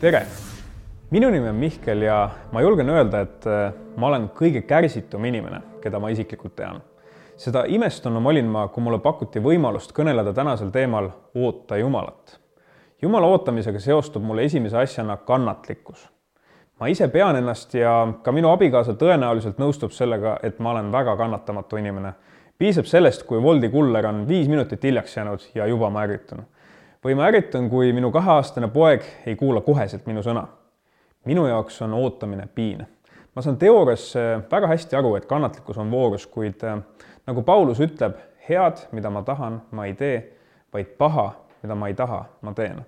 tere! minu nimi on Mihkel ja ma julgen öelda, et äh, ma olen kõige kärsitum inimene, keda ma isiklikult tean. seda imestunum olin ma, kui mulle pakuti võimalust kõneleda tänasel teemal oota Jumalat. Jumala ootamisega seostub mulle esimese asjana kannatlikkus. ma ise pean ennast ja ka minu abikaasa tõenäoliselt nõustub sellega, et ma olen väga kannatamatu inimene. piisab sellest, kui Woldi kuller on viis minutit hiljaks jäänud ja juba ma ärritun või ma ärritan, kui minu kaheaastane poeg ei kuula koheselt minu sõna. minu jaoks on ootamine piin. ma saan teoorias väga hästi aru, et kannatlikkus on voorus, kuid äh, nagu Paulus ütleb, head, mida ma tahan, ma ei tee, vaid paha, mida ma ei taha, ma teen.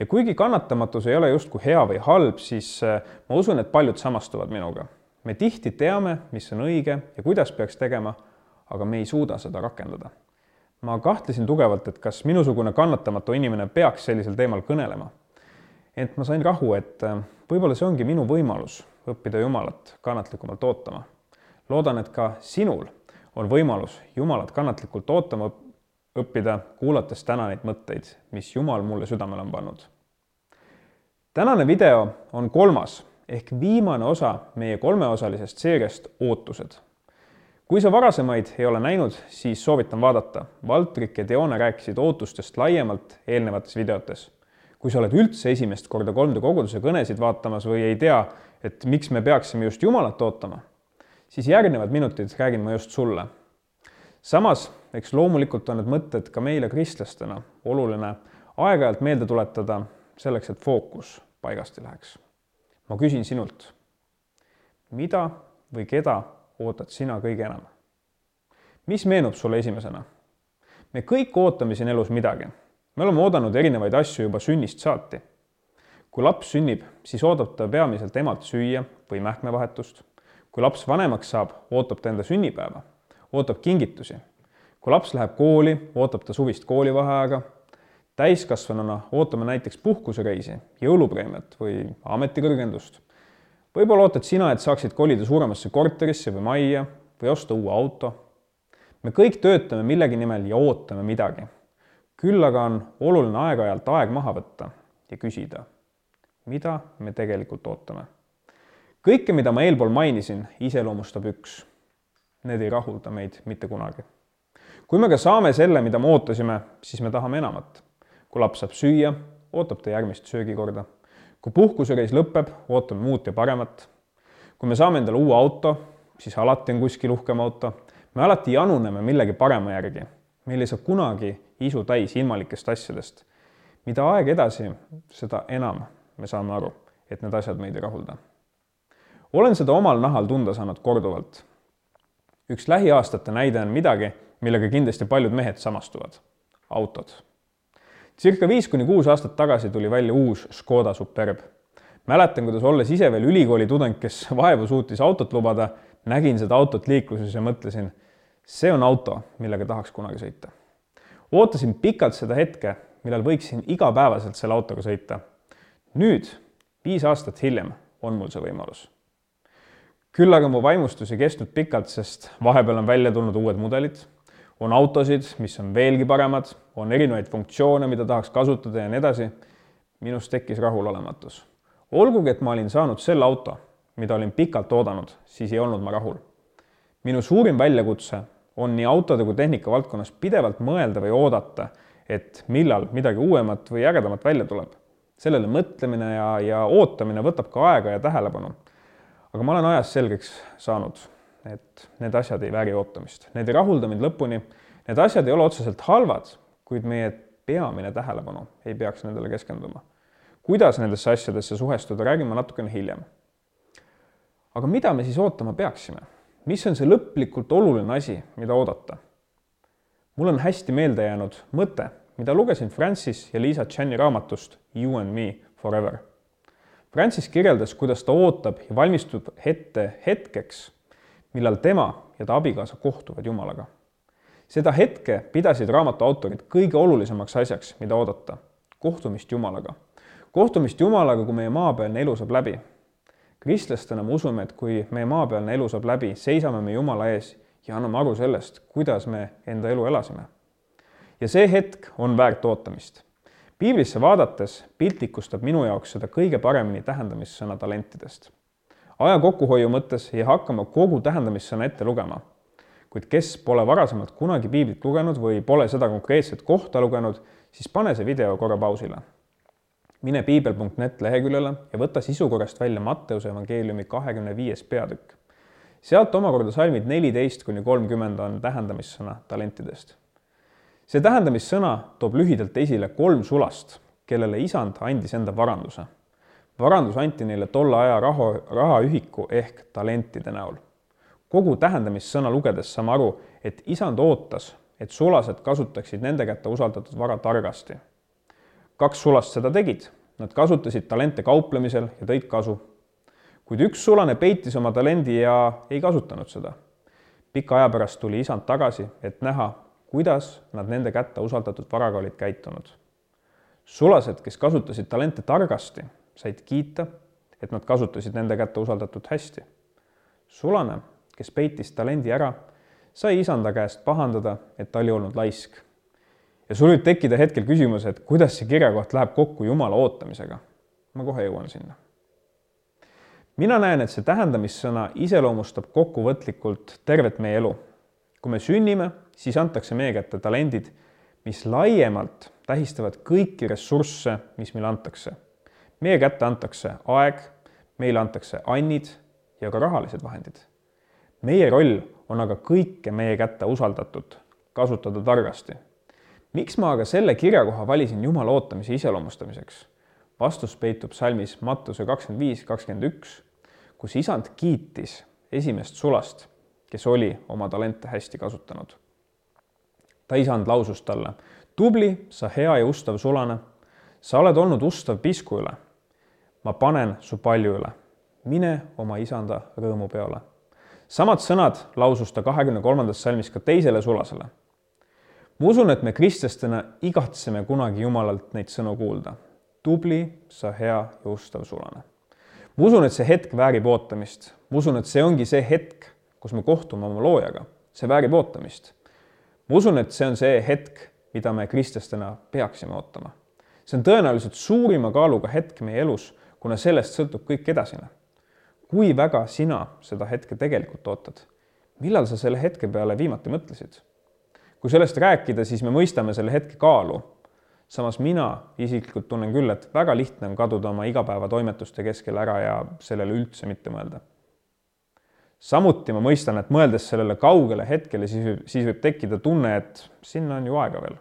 ja kuigi kannatamatus ei ole justkui hea või halb, siis äh, ma usun, et paljud samastuvad minuga. me tihti teame, mis on õige ja kuidas peaks tegema, aga me ei suuda seda rakendada ma kahtlesin tugevalt, et kas minusugune kannatamatu inimene peaks sellisel teemal kõnelema. ent ma sain rahu, et äh, võib-olla see ongi minu võimalus õppida Jumalat kannatlikumalt ootama. loodan, et ka sinul on võimalus Jumalat kannatlikult ootama õppida, kuulates täna neid mõtteid, mis Jumal mulle südamele on pannud. tänane video on kolmas ehk viimane osa meie kolmeosalisest seeriast Ootused kui sa varasemaid ei ole näinud, siis soovitan vaadata. Valtrik ja Dione rääkisid ootustest laiemalt eelnevates videotes. kui sa oled üldse esimest korda 3D koguduse kõnesid vaatamas või ei tea, et miks me peaksime just Jumalat ootama, siis järgnevad minutid räägin ma just sulle. samas, eks loomulikult on need mõtted ka meile kristlastena oluline aeg-ajalt meelde tuletada selleks, et fookus paigast ei läheks. ma küsin sinult, mida või keda ootad sina kõige enam? mis meenub sulle esimesena? me kõik ootame siin elus midagi. me oleme oodanud erinevaid asju juba sünnist saati. kui laps sünnib, siis ootab ta peamiselt emalt süüa või mähkmevahetust. kui laps vanemaks saab, ootab ta enda sünnipäeva, ootab kingitusi. kui laps läheb kooli, ootab ta suvist koolivaheaega. täiskasvanuna ootame näiteks puhkusereisi, jõulupreemiat või ametikõrgendust võib-olla ootad sina, et saaksid kolida suuremasse korterisse või majja või osta uue auto. me kõik töötame millegi nimel ja ootame midagi. küll aga on oluline aeg-ajalt aeg maha võtta ja küsida, mida me tegelikult ootame. kõike, mida ma eelpool mainisin, iseloomustab üks. Need ei rahulda meid mitte kunagi. kui me ka saame selle, mida me ootasime, siis me tahame enamat. kui laps saab süüa, ootab ta järgmist söögikorda kui puhkusereis lõpeb, ootame muud ja paremat. kui me saame endale uue auto, siis alati on kuskil uhkem auto. me alati januneme millegi parema järgi. meil ei saa kunagi isu täis ilmalikest asjadest. mida aeg edasi, seda enam me saame aru, et need asjad meid ei rahulda. olen seda omal nahal tunda saanud korduvalt. üks lähiaastate näide on midagi, millega kindlasti paljud mehed samastuvad. autod circa viis kuni kuus aastat tagasi tuli välja uus Škoda Superb. mäletan, kuidas olles ise veel ülikooli tudeng, kes vaevu suutis autot lubada, nägin seda autot liikluses ja mõtlesin, see on auto, millega tahaks kunagi sõita. ootasin pikalt seda hetke, millal võiksin igapäevaselt selle autoga sõita. nüüd, viis aastat hiljem, on mul see võimalus. küll aga mu vaimustus ei kestnud pikalt, sest vahepeal on välja tulnud uued mudelid on autosid, mis on veelgi paremad, on erinevaid funktsioone, mida tahaks kasutada ja nii edasi. minus tekkis rahulolematus. olgugi, et ma olin saanud selle auto, mida olin pikalt oodanud, siis ei olnud ma rahul. minu suurim väljakutse on nii autode kui tehnika valdkonnas pidevalt mõelda või oodata, et millal midagi uuemat või ägedamat välja tuleb. sellele mõtlemine ja, ja ootamine võtab ka aega ja tähelepanu. aga ma olen ajas selgeks saanud et need asjad ei vääri ootamist, need ei rahulda mind lõpuni. Need asjad ei ole otseselt halvad, kuid meie peamine tähelepanu ei peaks nendele keskenduma. kuidas nendesse asjadesse suhestuda, räägin ma natukene hiljem. aga mida me siis ootama peaksime? mis on see lõplikult oluline asi, mida oodata? mul on hästi meelde jäänud mõte, mida lugesin Francis ja Liisa Chani raamatust You and me forever. Francis kirjeldas, kuidas ta ootab ja valmistub ette hetkeks millal tema ja ta abikaasa kohtuvad Jumalaga. seda hetke pidasid raamatu autorid kõige olulisemaks asjaks, mida oodata, kohtumist Jumalaga. kohtumist Jumalaga, kui meie maapealne elu saab läbi. kristlastena me usume, et kui meie maapealne elu saab läbi, seisame me Jumala ees ja anname aru sellest, kuidas me enda elu elasime. ja see hetk on väärt ootamist. piiblisse vaadates piltlikustab minu jaoks seda kõige paremini tähendamissõna talentidest. Aja kokkuhoiu mõttes ei hakka ma kogu tähendamissõna ette lugema, kuid kes pole varasemalt kunagi piiblit lugenud või pole seda konkreetset kohta lugenud, siis pane see video korra pausile. mine piibel.net leheküljele ja võta sisukorrast välja Matteuse evangeeliumi kahekümne viies peatükk. sealt omakorda salmid neliteist kuni kolmkümmend on tähendamissõna talentidest see tähendamissõna toob lühidalt esile kolm sulast, kellele isand andis enda varanduse. Varandus anti neile tolle aja raha, rahaühiku ehk talentide näol. kogu tähendamissõna lugedes saame aru, et isand ootas, et sulased kasutaksid nende kätte usaldatud vara targasti. kaks sulast seda tegid, nad kasutasid talente kauplemisel ja tõid kasu. kuid üks sulane peitis oma talendi ja ei kasutanud seda. pika aja pärast tuli isand tagasi, et näha, kuidas nad nende kätte usaldatud varaga olid käitunud. sulased, kes kasutasid talente targasti, said kiita, et nad kasutasid nende kätte usaldatud hästi. sulane, kes peitis talendi ära, sai isanda käest pahandada, et ta oli olnud laisk. ja sul võib tekkida hetkel küsimus, et kuidas see kirjakoht läheb kokku Jumala ootamisega. ma kohe jõuan sinna. mina näen, et see tähendamissõna iseloomustab kokkuvõtlikult tervet meie elu. kui me sünnime siis antakse meie kätte talendid, mis laiemalt tähistavad kõiki ressursse, mis meile antakse. Meie kätte antakse aeg, meile antakse annid ja ka rahalised vahendid. meie roll on aga kõike meie kätte usaldatud kasutada targasti. miks ma aga selle kirjakoha valisin Jumala ootamise iseloomustamiseks? vastus peitub salmis Mattuse kakskümmend viis, kakskümmend üks, kus isand kiitis esimest sulast, kes oli oma talente hästi kasutanud ta isand lausus talle. tubli, sa hea ja ustav sulane. sa oled olnud ustav pisku üle. Ma panen su palju üle. mine oma isanda rõõmupeole. samad sõnad lausus ta kahekümne kolmandas salmis ka teisele sulasele. ma usun, et me kristlastena igatseme kunagi Jumalalt neid sõnu kuulda. tubli, sa hea ja ustav sulane. ma usun, et see hetk väärib ootamist. ma usun, et see ongi see hetk, kus me kohtume oma loojaga. see väärib ootamist ma usun, et see on see hetk, mida me kristlastena peaksime ootama. see on tõenäoliselt suurima kaaluga hetk meie elus, kuna sellest sõltub kõik edasine. kui väga sina seda hetke tegelikult ootad? millal sa selle hetke peale viimati mõtlesid? kui sellest rääkida, siis me mõistame selle hetke kaalu. samas mina isiklikult tunnen küll, et väga lihtne on kaduda oma igapäevatoimetuste keskel ära ja sellele üldse mitte mõelda samuti ma mõistan, et mõeldes sellele kaugele hetkele, siis võib, siis võib tekkida tunne, et sinna on ju aega veel.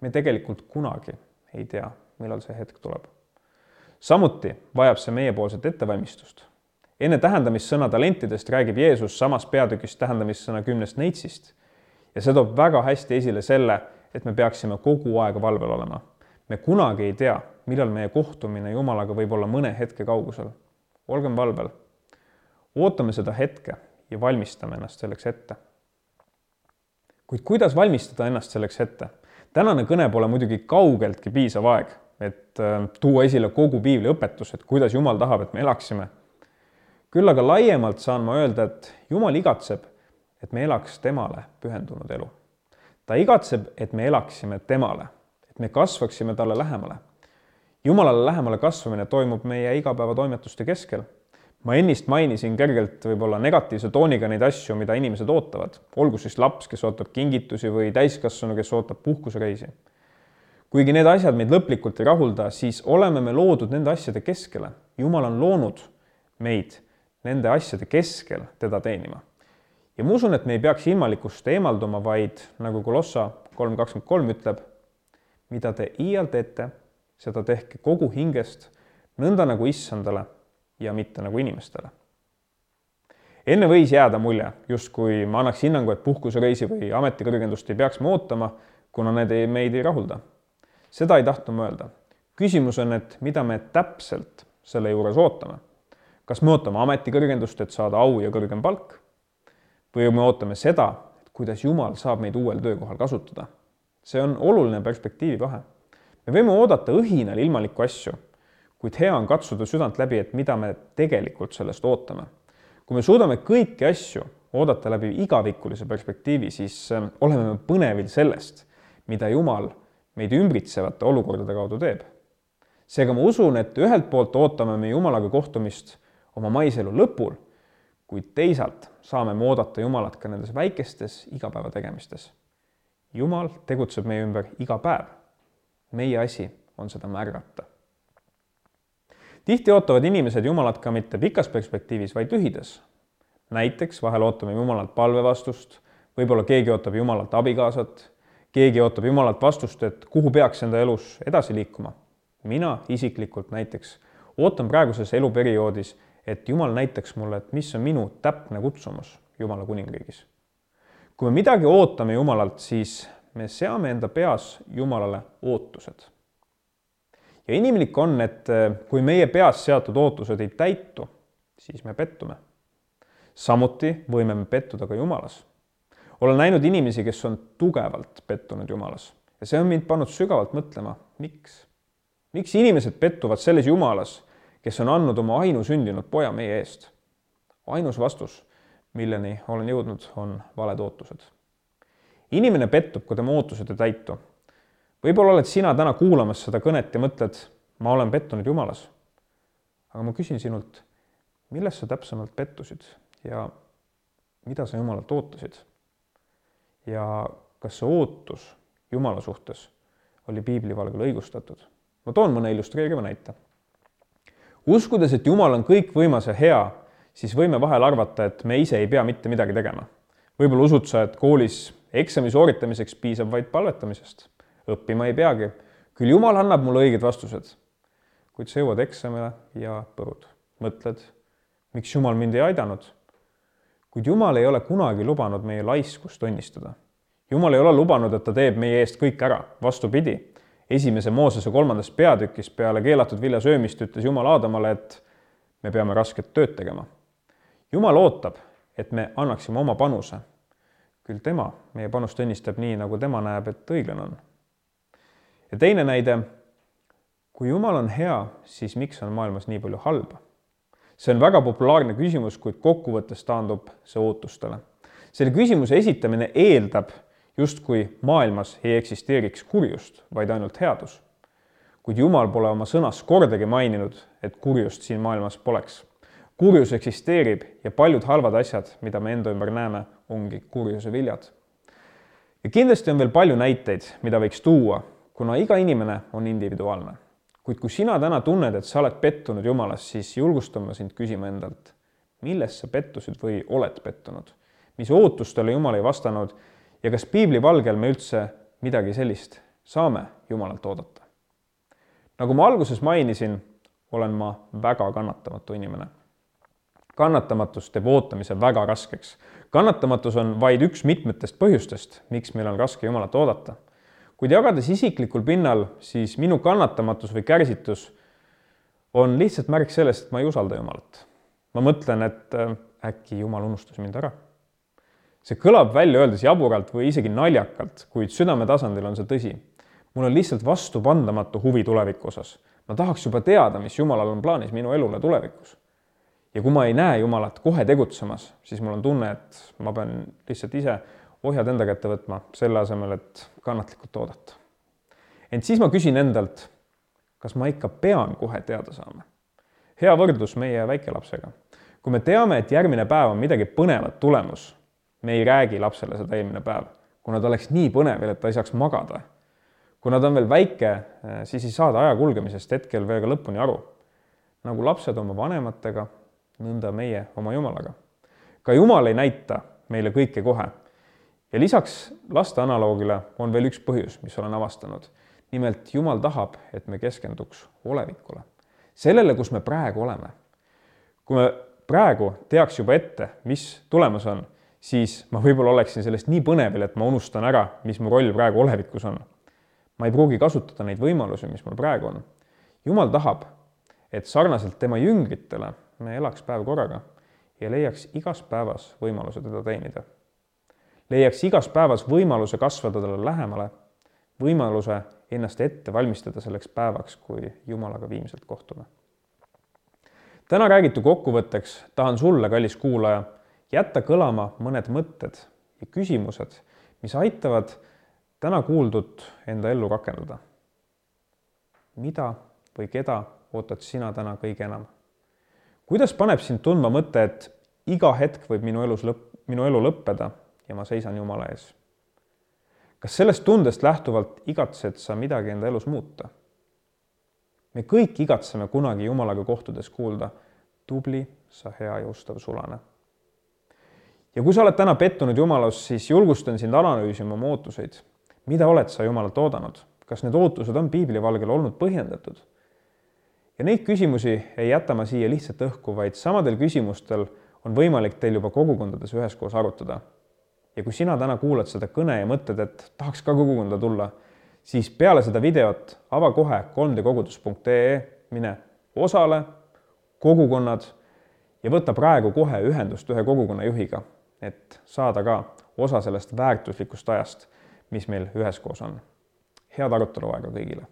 me tegelikult kunagi ei tea, millal see hetk tuleb. Samuti vajab see meiepoolset ettevalmistust. enne tähendamissõna talentidest räägib Jeesus samas peatükis tähendamissõna kümnest neitsist ja see toob väga hästi esile selle, et me peaksime kogu aeg valvel olema. me kunagi ei tea, millal meie kohtumine Jumalaga võib olla mõne hetke kaugusel. olgem valvel ootame seda hetke ja valmistame ennast selleks ette. kuid kuidas valmistada ennast selleks ette? tänane kõne pole muidugi kaugeltki piisav aeg, et äh, tuua esile kogu piibli õpetus, et kuidas Jumal tahab, et me elaksime. küll aga laiemalt saan ma öelda, et Jumal igatseb, et me elaks temale pühendunud elu. ta igatseb, et me elaksime temale, et me kasvaksime talle lähemale. Jumalale lähemale kasvamine toimub meie igapäevatoimetuste keskel ma ennist mainisin kergelt võib-olla negatiivse tooniga neid asju, mida inimesed ootavad, olgu siis laps, kes ootab kingitusi või täiskasvanu, kes ootab puhkusereisi. Kuigi need asjad meid lõplikult ei rahulda, siis oleme me loodud nende asjade keskele. jumal on loonud meid nende asjade keskel teda teenima. ja ma usun, et me ei peaks ilmalikust eemalduma, vaid nagu Kolossa kolm kakskümmend kolm ütleb, mida te iial teete, seda tehke kogu hingest, nõnda nagu issandale ja mitte nagu inimestele. enne võis jääda mulje, justkui ma annaks hinnangu, et puhkusereisi või ametikõrgendust ei peaks me ootama, kuna need ei, meid ei rahulda. Seda ei tahtnud ma öelda. küsimus on, et mida me täpselt selle juures ootame. kas me ootame ametikõrgendust, et saada au ja kõrgem palk? või me ootame seda, kuidas Jumal saab meid uuel töökohal kasutada? see on oluline perspektiivivahe. me võime oodata õhinal ilmalikku asju kuid hea on katsuda südant läbi, et mida me tegelikult sellest ootame. kui me suudame kõiki asju oodata läbi igavikulise perspektiivi, siis ähm, oleme me põnevil sellest, mida Jumal meid ümbritsevate olukordade kaudu teeb. seega ma usun, et ühelt poolt ootame me Jumalaga kohtumist oma maiselu lõpul, kuid teisalt saame me oodata Jumalat ka nendes väikestes igapäevategemistes. Jumal tegutseb meie ümber iga päev. meie asi on seda märgata. tihti ootavad inimesed Jumalat ka mitte pikas perspektiivis, vaid lühides. näiteks vahel ootame Jumalalt palvevastust, võib-olla keegi ootab Jumalalt abikaasat, keegi ootab Jumalalt vastust, et kuhu peaks enda elus edasi liikuma. mina isiklikult näiteks ootan praeguses eluperioodis et Jumal näitaks mulle, et mis on minu täpne kutsumus Jumala kuningriigis. kui me midagi ootame Jumalalt, siis me seame enda peas Jumalale ootused. ja inimlik on, et eh, kui meie peas seatud ootused ei täitu, siis me pettume. samuti võime me pettuda ka Jumalas. Olen näinud inimesi, kes on tugevalt pettunud Jumalas ja see on mind pannud sügavalt mõtlema, miks? miks inimesed pettuvad selles Jumalas kes on andnud oma ainusündinud poja meie eest. ainus vastus, milleni olen jõudnud, on valed ootused. inimene pettub, kui tema ootused ei täitu. võib-olla oled sina täna kuulamas seda kõnet ja mõtled, ma olen pettunud Jumalas. aga ma küsin sinult, milles sa täpsemalt pettusid ja mida sa Jumalalt ootasid? Ja kas see ootus Jumala suhtes oli piibli valgel õigustatud? ma toon mõne illustreeriva näite uskudes, et Jumal on kõikvõimas ja hea, siis võime vahel arvata, et me ise ei pea mitte midagi tegema. võib-olla usud sa, et koolis eksami sooritamiseks piisab vaid palvetamisest. õppima ei peagi. küll Jumal annab mulle õiged vastused. kuid sa jõuad eksamile ja põrud. mõtled, miks Jumal mind ei aidanud? Kuid Jumal ei ole kunagi lubanud meie laiskust õnnistada. Jumal ei ole lubanud, et ta teeb meie eest kõik ära, vastupidi esimese Moosese kolmandas peatükis peale keelatud vilja söömist ütles Jumal Aadamale, et me peame rasket tööd tegema. Jumal ootab, et me annaksime oma panuse. küll tema meie panust õnnistab nii, nagu tema näeb, et õiglane on. ja teine näide. kui Jumal on hea, siis miks on maailmas nii palju halba? See on väga populaarne küsimus, kuid kokkuvõttes taandub see ootustele. selle küsimuse esitamine eeldab justkui maailmas ei eksisteeriks kurjust, vaid ainult headus. kuid Jumal pole oma sõnas kordagi maininud, et kurjust siin maailmas poleks. kurjus eksisteerib ja paljud halvad asjad, mida me enda ümber näeme, ongi kurjuse viljad. ja kindlasti on veel palju näiteid, mida võiks tuua, kuna iga inimene on individuaalne. Kuid kui sina täna tunned, et sa oled pettunud Jumalas, siis julgustan ma sind küsima endalt, milles sa pettusid või oled pettunud, mis ootustele Jumal ei vastanud ja kas piibli valgel me üldse midagi sellist saame Jumalalt oodata? nagu ma alguses mainisin, olen ma väga kannatamatu inimene. kannatamatus teeb ootamise väga raskeks. kannatamatus on vaid üks mitmetest põhjustest, miks meil on raske Jumalat oodata. Kuid jagades isiklikul pinnal, siis minu kannatamatus või kärsitus on lihtsalt märk sellest, et ma ei usalda Jumalat. ma mõtlen, et äh, äkki Jumal unustas mind ära see kõlab välja öeldes jaburalt või isegi naljakalt, kuid südametasandil on see tõsi. mul on lihtsalt vastupandamatu huvi tuleviku osas. ma tahaks juba teada, mis Jumalal on plaanis minu elule tulevikus. ja kui ma ei näe Jumalat kohe tegutsemas, siis mul on tunne, et ma pean lihtsalt ise ohjad enda kätte võtma, selle asemel, et kannatlikult oodata. ent siis ma küsin endalt, kas ma ikka pean kohe teada saama? hea võrdlus meie väikelapsega. kui me teame, et järgmine päev on midagi põnevat tulemus me ei räägi lapsele seda eelmine päev, kuna ta oleks nii põnevil, et ta ei saaks magada. kuna ta on veel väike, eh, siis ei saa ta aja kulgemisest hetkel veel ka lõpuni aru. nagu lapsed oma vanematega, nõnda meie oma Jumalaga. ka Jumal ei näita meile kõike kohe. Ja lisaks laste analoogile on veel üks põhjus, mis olen avastanud. nimelt Jumal tahab, et me keskenduks olevikule, sellele, kus me praegu oleme. kui me praegu teaks juba ette, mis tulemas on siis ma võib-olla oleksin sellest nii põnevil, et ma unustan ära, mis mu roll praegu olevikus on. ma ei pruugi kasutada neid võimalusi, mis mul praegu on. jumal tahab, et sarnaselt tema jüngritele me elaks päev korraga ja leiaks igas päevas võimaluse teda teenida. Leiaks igas päevas võimaluse kasvada talle lähemale, võimaluse ennast ette valmistada selleks päevaks, kui Jumalaga viimselt kohtume. täna räägitu kokkuvõtteks tahan sulle, kallis kuulaja jätta kõlama mõned mõtted ja küsimused, mis aitavad täna kuuldut enda ellu rakendada. mida või keda ootad sina täna kõige enam? kuidas paneb sind tundma mõte, et iga hetk võib minu elus lõpp, minu elu lõppeda ja ma seisan Jumala ees? kas sellest tundest lähtuvalt igatsed sa midagi enda elus muuta? me kõik igatseme kunagi Jumalaga kohtudes kuulda, tubli, sa hea ja ustav sulane. ja kui sa oled täna pettunud Jumalas, siis julgustan sind analüüsima oma ootuseid. mida oled sa Jumalalt oodanud? kas need ootused on piibli valgel olnud põhjendatud? ja neid küsimusi ei jäta ma siia lihtsalt õhku, vaid samadel küsimustel on võimalik teil juba kogukondades üheskoos arutada. Ja kui sina täna kuulad seda kõne ja mõtled, et tahaks ka kogukonda tulla siis peale seda videot ava kohe 3dkogudus.ee, mine osale, kogukonnad ja võta praegu kohe ühendust ühe kogukonna juhiga, et saada ka osa sellest väärtuslikust ajast, mis meil üheskoos on. head arutelu aega kõigile